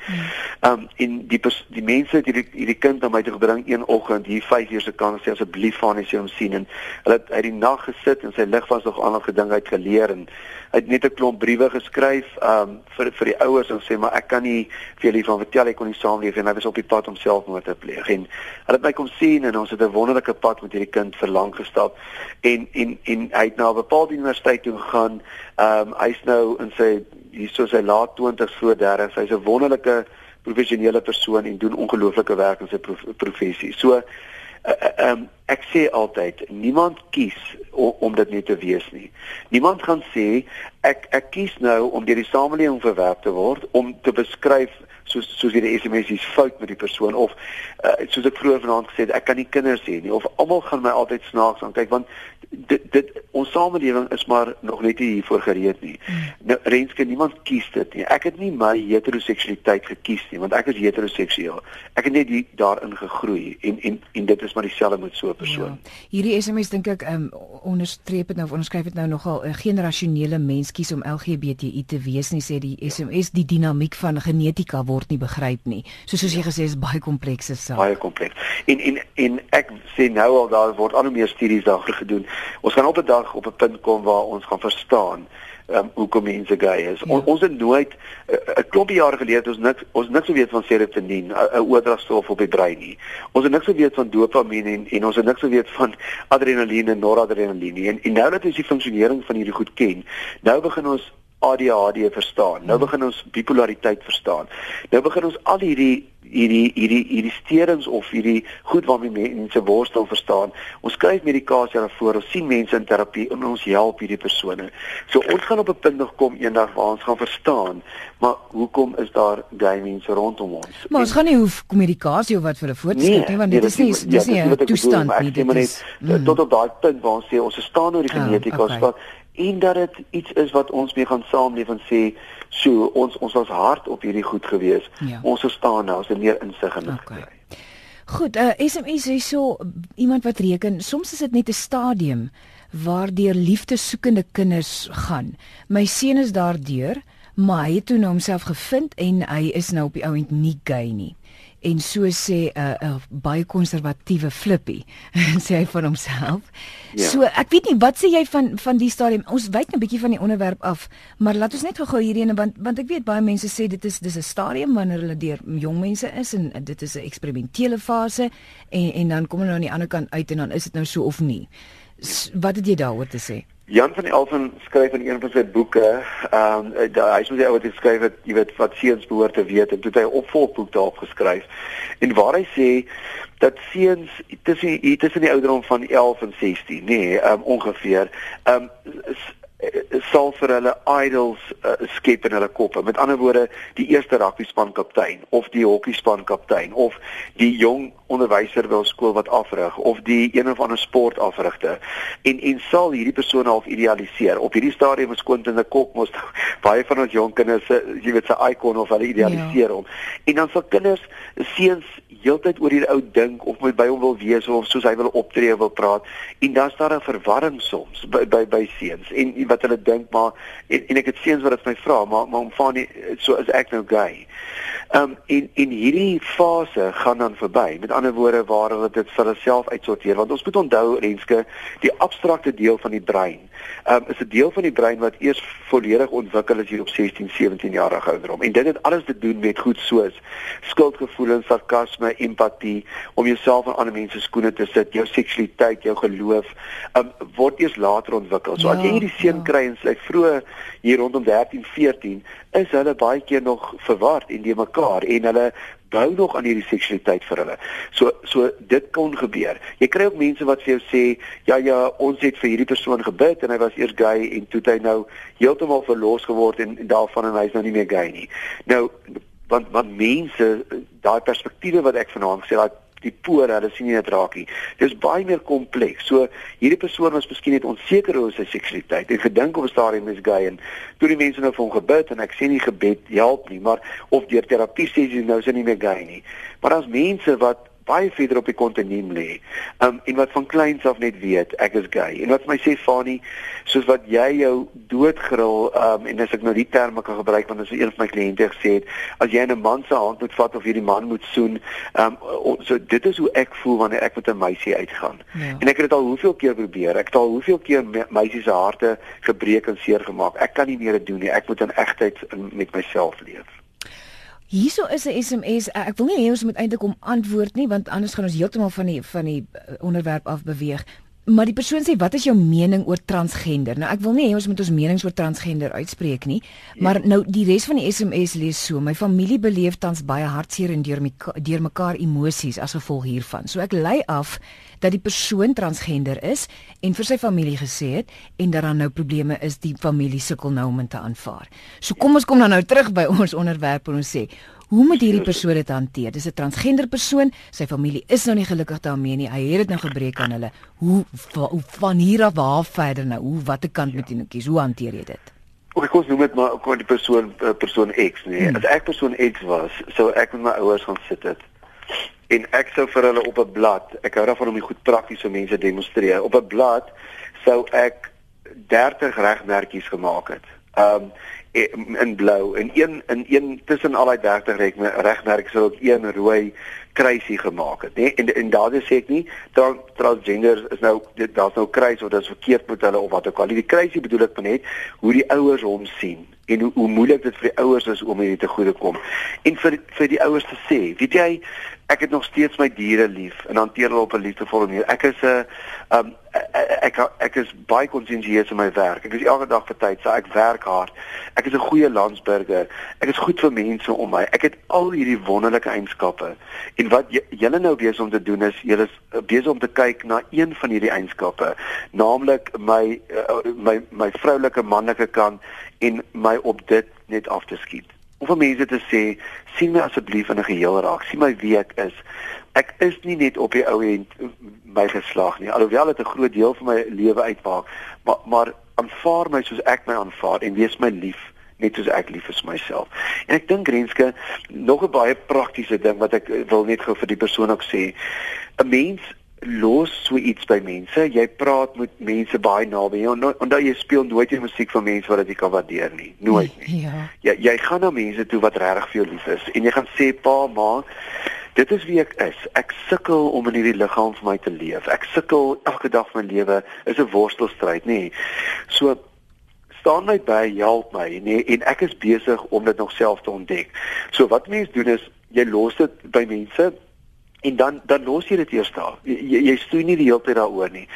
Ehm um, en die die mense het hierdie hierdie kind na my toe gebring een oggend hier 5 uur se kans sê asseblief van as jy hom sien en hulle het uit die nag gesit en sy lig was nog aan gedink hy het geleer en hy het net 'n klomp briewe geskryf um, vir vir die ouers en sê maar ek kan nie vir julle van vertel ek kon nie saamleef en hy was op die pad om selfmoord te pleeg. En hulle het my kom sien en ons het 'n wonderlike pad met hierdie kind verlang gestap. En en en hy het na 'n bepaalde universiteit toe gegaan. Um, hy's nou in sy hier so sy laat 20s voor 30 hy's 'n wonderlike professionele persoon en doen ongelooflike werk in sy prof, professie. So uh, um, ek sê altyd niemand kies om, om dit net te wees nie. Niemand gaan sê ek ek kies nou om deur die samelewing verwerp te word om te beskryf soos soos hierdie SMS is fout met die persoon of uh, soos ek vroeër vanaand gesê het ek kan nie kinders hê nie of almal gaan my altyd snaaks aan kyk want dit dit ons samelewing is maar nog net nie hiervoor gereed nie. Hmm. Nou Renske niemand kies dit nie. Ek het nie my heteroseksualiteit gekies nie want ek is heteroseksueel. Ek het net die, daarin gegroei en en en dit is maar dieselfde met so 'n persoon. Ja.
Hierdie SMS dink ek um, onderstreep dit nou of onderskryf dit nou nogal 'n uh, generasionele mens kies om LGBTI te wees nie sê die SMS die dinamiek van genetika word nie begryp nie. So soos jy ja. gesê is baie komplekse saak.
Baie kompleks. En en en ek sê nou al daar word al hoe meer studies daaroor gedoen. Ons gaan op 'n dag op 'n punt kom waar ons gaan verstaan um, hoekom mense gay is. Ja. On, ons het nooit eh, 'n uh, klompie jare gelede ons niks ons niks geweet van serotonien, 'n oordragstof op die brein nie. Ons het niks geweet van dopamien en en ons het niks geweet van adrenalien en noradrenalien nie. En, en nou dat ons die funksionering van hierdie goed ken, nou begin ons ADHD verstaan. Nou begin ons bipolariteit verstaan. Nou begin ons al hierdie hierdie hierdie hierdie sterings of hierdie goed waarmee mense worstel verstaan. Ons skryf medikasie daarvoor, ons sien mense in terapie en ons help hierdie persone. So ons gaan op 'n punt nog kom eendag waar ons gaan verstaan, maar hoekom is daar gay mense rondom ons?
Maar ons en, gaan nie hoef medikasie of wat vir hulle voorskryf nee, nie, want dit nee, is nie dis nie 'n toestand nie. Dit is
mm. tot op daai punt waar ons sê ons staan oor die genetika, oh, okay en dat dit iets is wat ons mee gaan saamleef en sê so ons ons was hard op hierdie goed gewees. Ja. Ons verstaan nou, ons het meer insig in dit okay. gekry.
Goed, uh, eh, SMS is so iemand wat reken, soms is dit net 'n stadium waardeur liefdesoekende kinders gaan. My seun is daardeur, maar hy het toe nou homself gevind en hy is nou op die ouend nie gay nie en so sê 'n uh, uh, baie konservatiewe flippie sê hy van homself. Ja. So ek weet nie wat sê jy van van die stadium. Ons wyk 'n bietjie van die onderwerp af, maar laat ons net gou-gou hierheen want want ek weet baie mense sê dit is dis 'n stadium wanneer hulle deur jong mense is en dit is 'n eksperimentele fase en en dan kom hulle nou aan die ander kant uit en dan is dit nou so of nie. S wat het jy daaroor te sê?
Jan van Elsen skryf in een van sy boeke, ehm um, hy sê hy het geskryf dat jy weet wat seuns behoort te weet en toe het hy 'n opvolgboek daarop geskryf. En waar hy sê dat seuns tussen tussen die ouderdom van 11 en 16, nê, nee, um, ongeveer, ehm um, sal vir hulle idols uh, skep in hulle koppe. Met ander woorde, die eerste rugby span kaptein of die hokkie span kaptein of die jong onderwyser by skool wat afrig of die een of ander sport afrigter. En en sal hierdie persone half idealiseer. Op hierdie stadium is Quentin de Kok mos baie van ons jong kinders se jy weet se icon of hulle idealiseer ja. hom. En dan sal kinders seuns heeltyd oor hierdie ou dink of met by hom wil wees of soos hy wil optree wil praat en staan daar 'n verwarring soms by by, by seuns en wat hulle dink maar en, en ek het seuns wat dit my vra maar maar om van so is ek nou gay. Ehm um, en en hierdie fase gaan dan verby. Met ander woorde waar hulle dit vir hulself uitsorteer want ons moet onthou Renske die abstrakte deel van die brein um, is 'n deel van die brein wat eers volledig ontwikkel is hier op 16, 17 jaar ouderdom. En dit het alles te doen met goed soos skuldgevoelens, sarkasme, empatie, om jouself in ander mense se skoene te sit, jou seksualiteit, jou geloof, um, word eers later ontwikkel. So ja, as jy hierdie seun ja. kry en sy vroeg hier rondom 13, 14, is hulle baie keer nog verward en die mekaar en hulle bou nog aan hierdie seksualiteit vir hulle. So so dit kon gebeur. Jy kry ook mense wat vir jou sê, ja ja, ons het vir hierdie persoon gebid en hy was eers gay en toe hy nou heeltemal verlos geword en, en daarvan en hy's nou nie meer gay nie. Nou want want mense daai perspektiewe wat ek vanaand gesê het die pore, hulle sien nie dit raak nie. Dis baie meer kompleks. So hierdie persoon was miskien net onseker oor sy seksualiteit en gedink op 'n stadium is gay en toe die mense nou vir hom gebid en ek sê nie gebed help nie, maar of deur terapie jy nou is hy nie meer gay nie. Maar as mense wat baie verder op die kontinuum lê. Um en wat van kleins af net weet ek is gay. En wat my sê Fani, soos wat jy jou doodgril um en as ek nou die terme kan gebruik want dit is een van my kliënte gesê het, as jy 'n man se hand moet vat of hierdie man moet soen, um so dit is hoe ek voel wanneer ek met 'n meisie uitgaan. Ja. En ek het dit al hoeveel keer probeer. Ek het al hoeveel keer meisies se harte gebreek en seer gemaak. Ek kan nie meer dit doen nie. Ek moet in egtheid met myself leef.
Hierso is 'n SMS. Ek wil nie hê ons moet eintlik om antwoord nie want anders gaan ons heeltemal van die van die eh, onderwerp af beweeg. Maar die persoon sê wat is jou mening oor transgender? Nou ek wil nie hê ons moet ons menings oor transgender uitspreek nie, maar nou die res van die SMS lees so: My familie beleef tans baie hartseer en deur deur mekaar emosies as gevolg hiervan. So ek lei af dat die persoon transgender is en vir sy familie gesê het en dat daar nou probleme is, die familie sukkel nou om dit te aanvaar. So kom ons kom dan nou terug by ons onderwerp en ons sê Hoe moet hierdie persoon dit hanteer? Dis 'n transgender persoon, sy familie is nou nie gelukkig daarmee nie. Hy het dit nou gebreek aan hulle. Hoe hoe van hier af waar verder nou? Hoe watter kant ja. moet jy nou kies? Hoe hanteer jy dit?
Ek kon nou met maar kon die persoon uh, persoon X nee. Hmm. As ek persoon X was, sou ek met my ouers gaan sit het. En ek sou vir hulle op 'n blad, ek hou daarvan om dit goed prakties so mense demonstreer. Op 'n blad sou ek 30 regmerkies gemaak het. Um Eh, in blou en een in een tussen al daai 30 regmerke sou ek een rooi kruisie gemaak het, nê? En en daardie sê ek nie trans, transgender is nou daar's nou kruis of dit is verkeerd met hulle of wat ook al. Die kruisie bedoel ek net hoe die ouers hom sien en hoe, hoe moeilik dit vir die ouers is om hierdie te goede kom. En vir vir die ouers te sê, weet jy, ek het nog steeds my diere lief en hanteer hulle op 'n liefdevolle manier. Ek is 'n um ek, ek ek is baie konsensieus in my werk. Ek is elke dag vir tyd, so ek werk hard. Ek is 'n goeie landsburger. Ek is goed vir mense om my. Ek het al hierdie wonderlike eienskappe. En wat julle nou besig om te doen is, julle is besig om te kyk na een van hierdie eienskappe, naamlik my uh, my my vroulike manlike kant en my op dit net af te skiet. Om vir mense te sê, sien my asseblief in 'n geheel raak. Sien my wie ek is. Ek is nie net op die ou end my geslag nie. Alhoewel dit 'n groot deel van my lewe uitmaak, maar maar aanvaar my soos ek my aanvaar en wees my lief net soos ek lief is vir myself. En ek dink Renske nog 'n baie praktiese ding wat ek wil net gou vir die persoon ook sê. 'n Mens los so iets by mense. Jy praat met mense baie naby. Onthou jy speel nooit jy musiek van mense wat jy kan waardeer nie. Nooit nie. Ja. Jy jy gaan na mense toe wat regtig vir jou lief is en jy gaan sê pa, ma, dit is wie ek is. Ek sukkel om in hierdie liggaam vir my te leef. Ek sukkel elke dag van my lewe is 'n worstelstryd, nê. So staan my by, help my, nê, en ek is besig om dit nog self te ontdek. So wat mense doen is jy los dit by mense en dan dan los jy dit eers daar. Jy jy stoei nie die hele tyd daaroor nie.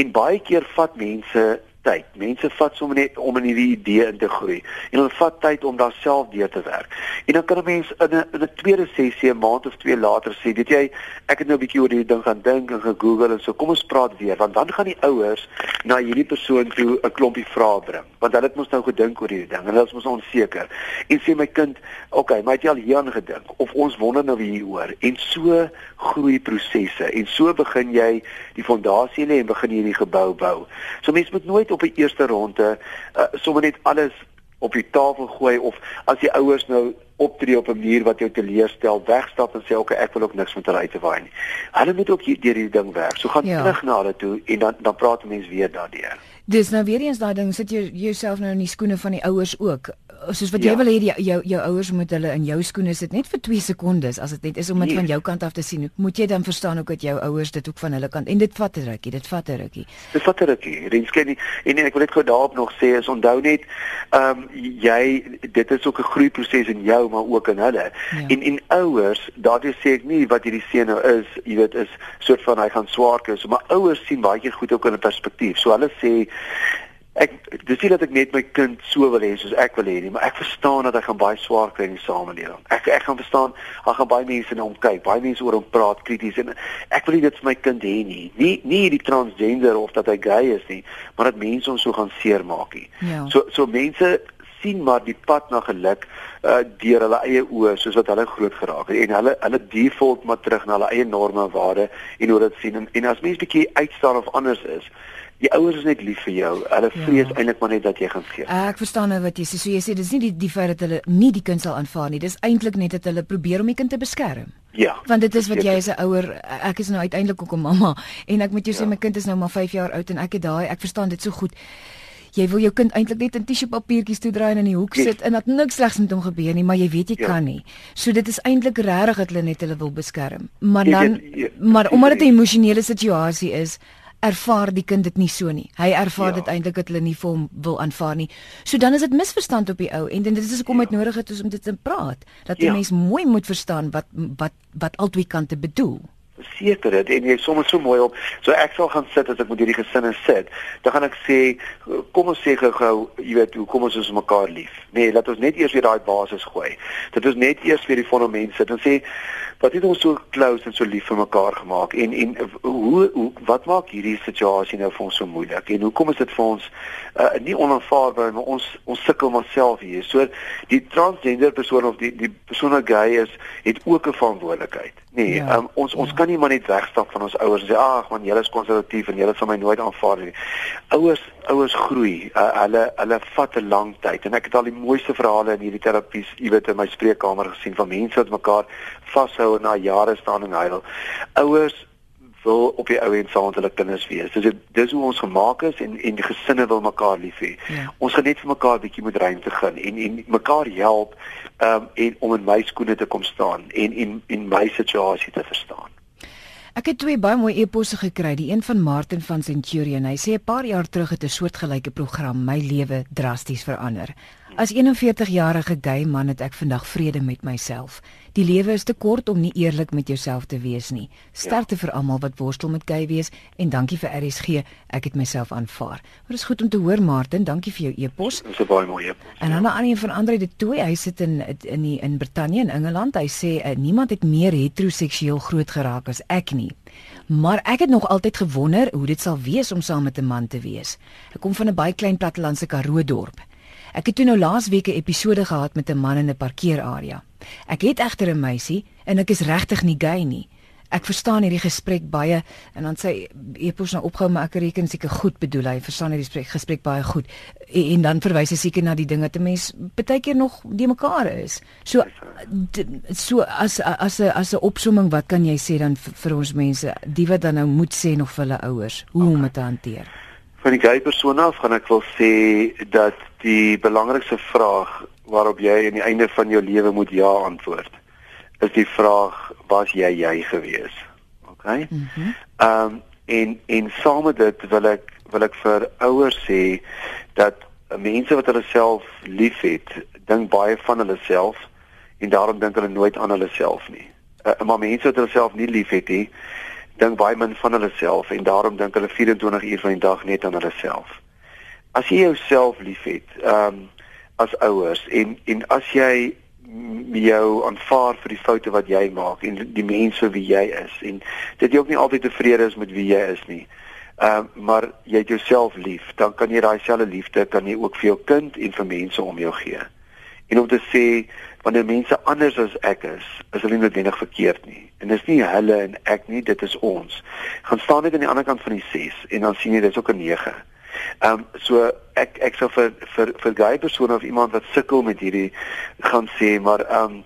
En baie keer vat mense tyd. Mense vat sommer net om in hierdie idee in te groei. En hulle vat tyd om daar self deur te werk. En dan kan 'n mens in 'n in 'n tweede sessie 'n maand of twee later sê, weet jy, ek het nou 'n bietjie oor hierdie ding gaan dink en gegoogel en so. Kom ons praat weer, want dan gaan die ouers na hierdie persoon toe 'n klompie vrae bring, want hulle het mos nou gedink oor hierdie ding en hulle is mos onseker. En sê my kind, "Oké, okay, maar het jy al hieraan gedink of ons wonder nou hieroor?" En so groei prosesse en so begin jy die fondasie lê en begin jy die gebou bou. So mense moet nooit op 'n eerste ronde uh, sommer net alles op die tafel gooi of as die ouers nou optree op 'n manier wat jou teleurstel, wegstap en sê okay, ek wil ook niks met hulle uit te waai nie. Hulle moet ook hier deur hierdie ding werk. So gaan ja. terug na hulle toe en dan dan praat mense weer daardeur.
Dis nou weer eens daai ding, sit jy jouself nou in die skoene van die ouers ook. Soos wat jy ja. wil hê jou jou ouers moet hulle in jou skoene sit net vir 2 sekondes as dit net is om dit yes. van jou kant af te sien. Moet jy dan verstaan ook dat jou ouers dit ook van hulle kant en dit vat 'n rukkie, dit vat 'n rukkie.
Dit vat 'n rukkie. Renskenie en, en ek wil net gou daarop nog sê is onthou net ehm um, jy dit is ook 'n groeiproses in jou maar ook in hulle. Ja. En en ouers, daardie sê ek nie wat hierdie seun nou is, jy weet is soort van hy gaan swaar kry, so maar ouers sien baie keer goed ook in 'n perspektief. So hulle sê ek dis nie dat ek net my kind so wil hê soos ek wil hê nie, maar ek verstaan dat hy gaan baie swaar kry in die samelewing. Ek ek gaan verstaan, hy gaan baie mense na hom kyk, baie mense oor hom praat krities en ek wil nie dit vir my kind hê nie. Nie nie die transgender of dat hy gay is nie, maar dat mense hom so gaan seermaak nie. Ja. So so mense sien maar die pad na geluk uh deur hulle eie oë soos wat hulle groot geraak het en hulle hulle default maar terug na hulle eie norme en waardes en hoe dit sien en, en as mens bietjie uitstaan of anders is Die ouers is net lief vir jou. Hulle ja. vrees ja. eintlik maar net dat jy gaan gee.
Ek verstaan nou wat jy sê. So jy sê dis nie die die feit dat hulle nie die kind sal aanvaar nie. Dis eintlik net dat hulle probeer om die kind te beskerm.
Ja.
Want dit is wat jy as 'n ouer, ek is nou uiteindelik ook 'n mamma en ek moet jou ja. sê my kind is nou maar 5 jaar oud en ek het daai ek verstaan dit so goed. Jy wil jou kind eintlik net in tissue papiertjies toedraai en in die hoek yes. sit en dat niks slegs met hom gebeur nie, maar jy weet jy ja. kan nie. So dit is eintlik regtig dat hulle net hulle wil beskerm. Maar dan jy weet, jy, maar omdat dit 'n emosionele situasie is, ervaar die kind dit nie so nie. Hy ervaar ja. dit eintlik dat hulle nie vir hom wil aanvaar nie. So dan is dit misverstand op die ou en dit is hoekom dit ja. nodig is om dit te praat. Dat jy ja. mens mooi moet verstaan wat wat wat albei kante bedoel
seker dit en jy soms so mooi op. So ek sal gaan sit as ek met hierdie gesinne sit. Dan gaan ek sê kom ons sê gou, jy weet, hoe kom ons ons mekaar lief. Nee, laat ons net eers weer daai basis gooi. Dat ons net eers weer die fondament sit en sê wat het ons so close en so lief vir mekaar gemaak? En en hoe, hoe wat maak hierdie situasie nou vir ons so moeilik? En hoekom is dit vir ons uh, nie onaanvaarbaar maar ons ons sukkel maar self hier? So die transgender persoon of die die persoon wat gay is het ook 'n verantwoordelikheid. Nee ja, um, ons ons ja. kan nie maar net wegstap van ons ouers en sê ag man julle is konservatief en julle sal my nooit aanvaar nie. Ouers ouers groei uh, hulle hulle vat 'n lang tyd en ek het al die mooiste verhale in hierdie terapies jy weet in my spreekkamer gesien van mense wat mekaar vashou en na jare staan en huil. Ouers wil op die ou end saam met hulle kinders wees. Dis dis hoe ons gemaak is en en gesinne wil mekaar lief hê. Ja. Ons gaan net vir mekaar bietjie moet ruimte gee en en mekaar help um, en om in my skoene te kom staan en en en my situasie te verstaan.
Ek het twee baie mooi eposse gekry, die een van Martin van Centurion. Hy sê 'n paar jaar terug het 'n soortgelyke program my lewe drasties verander. As 41-jarige gay man het ek vandag vrede met myself. Die lewe is te kort om nie eerlik met jouself te wees nie. Sterkte ja. vir almal wat worstel met gay wees en dankie vir RSG. Ek het myself aanvaar. Maar dit is goed om te hoor Martin, dankie vir jou e-pos.
Dis 'n baie mooi e-pos.
En dan 'n ander een van Andre de Tooi, hy sit in in die, in Brittanje in Engeland. Hy sê uh, niemand het meer heteroseksueel groot geraak as ek nie. Maar ek het nog altyd gewonder hoe dit sal wees om saam met 'n man te wees. Ek kom van 'n baie klein plattelandse Karoo dorp. Ek het toe nou laasweek 'n episode gehad met 'n man in 'n parkeerarea. Ek het egter 'n meisie en ek is regtig nie gay nie. Ek verstaan hierdie gesprek baie en dan sê epos nou opgehou maar ek reken seker goed bedoel hy verstaan hierdie gesprek, gesprek baie goed en, en dan verwys hy seker na die dinge te mens baie keer nog die mekaar is. So so as as 'n as 'n opsomming wat kan jy sê dan vir, vir ons mense die wat dan nou moet sê nog vir hulle ouers hoe om dit te hanteer?
Van die gay persoon af gaan ek wil sê dat die belangrikste vraag waarop jy aan die einde van jou lewe moet ja antwoord is die vraag was jy jy gewees? OK? Ehm mm um, en en saam met dit wil ek wil ek vir ouers sê dat mense wat hulle self liefhet dink baie van hulle self en daarom dink hulle nooit aan hulle self nie. Uh, maar mense wat hulle self nie liefhet nie dink baie min van hulle self en daarom dink hulle 24 uur van die dag net aan hulle self as jy jouself liefhet, ehm um, as ouers en en as jy jou aanvaar vir die foute wat jy maak en die mense wie jy is en dit jy ook nie altyd tevrede is met wie jy is nie. Ehm um, maar jy het jouself lief, dan kan jy daai selfde liefde kan jy ook vir jou kind en vir mense om jou gee. En om te sê wanneer mense anders as ek is, is hulle nie noodwendig verkeerd nie. En dis nie hulle en ek nie, dit is ons. Gaan staan net aan die ander kant van die 6 en dan sien jy dis ook 'n 9. Ehm um, so ek ek sou vir vir vir gay persone of iemand wat sukkel met hierdie gaan sê maar ehm um,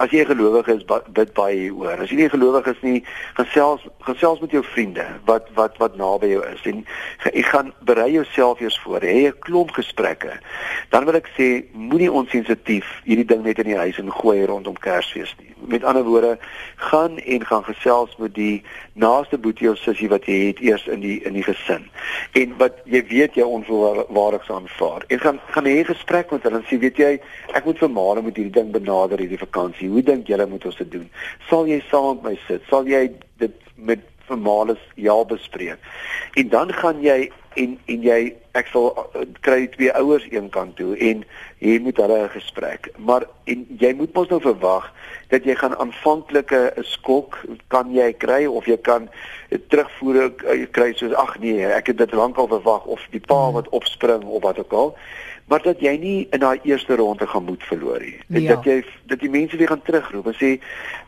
as jy gelowig is, bid baie hieroor. As jy nie gelowig is nie, gesels gesels met jou vriende wat wat wat naby jou is en jy gaan berei jouself eers voor. Hê 'n klomp gesprekke. Dan wil ek sê, moenie onsensitief hierdie ding net in die huis en gooi rondom Kersfees nie. Met ander woorde, gaan en gaan gesels met die naaste boetie of sussie wat jy het eers in die in die gesin. En wat jy weet jy onvoorwaardig aanvaar. En gaan gaan hê 'n gesprek met hulle en sê, weet jy, ek moet vir Mare met hierdie ding benader hierdie vakansie. Hoe dink julle moet ons dit doen? Sal jy saam met my sit? Sal jy dit met vermales ja bespreek? En dan gaan jy en en jy ek sal uh, kry twee ouers eenkant toe en jy moet hulle 'n gesprek. Maar en jy moet mos nou verwag dat jy gaan aanvanklike 'n skok kan jy kry of jy kan terugvoer uh, kry soos ag nee, ek het dit lankal verwag of die pa hmm. wat opspring of wat ook al maar dat jy nie in daai eerste ronde gaan moed verloor nie. Ja. Dat jy dat die mense weer gaan terugroep en sê,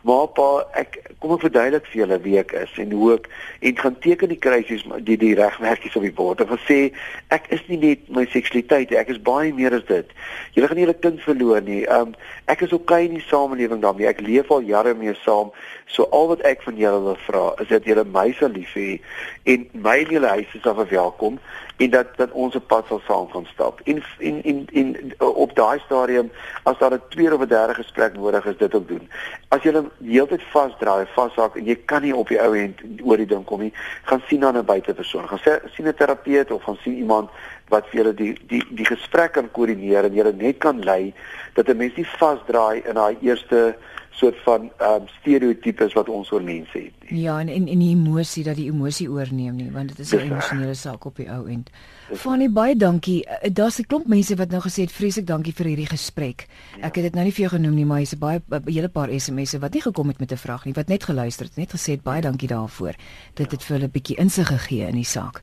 "Maar pa, ek kom ek verduidelik vir julle wie ek is en hoe ek en gaan teken die kruisies die die regwerkies op die bord en sê ek is nie net my seksualiteit ek is baie meer as dit. Julle gaan nie julle kind verloor nie. Um ek is okay in die samelewing daarmee. Ek leef al jare mee saam. So al wat ek van julle wil vra is dat julle my sal lief hê en my in julle huis is af welkom en dat dat ons op pad sal saam gaan stap. En en en, en op daai stadium as daar 'n tweede of 'n derde gesprek nodig is, dit ook doen. As jy die hele tyd vasdraai, vashak en jy kan nie op die ou end oor die ding kom nie, gaan sien aan 'n buitepersoon. Gaan sien 'n terapeut of gaan sien iemand wat vir julle die die die gesprek kan koördineer en julle net kan lei dat 'n mens nie vasdraai in daai eerste soort van um, stereotypes wat ons oor mense het
nie. Ja, en en en die emosie dat die emosie oorneem nie, want dit is 'n emosionele saak op die ou end. Fanny baie dankie. Eh, daar's 'n klomp mense wat nou gesê het vreeslik dankie vir hierdie gesprek. Ja. Ek het dit nou nie vir jou genoem nie, maar hier's 'n baie 'n hele paar SMS'e wat nie gekom het met 'n vraag nie, wat net geluister het, net gesê het baie dankie daarvoor. Dit het vir hulle 'n bietjie insig gegee in die saak.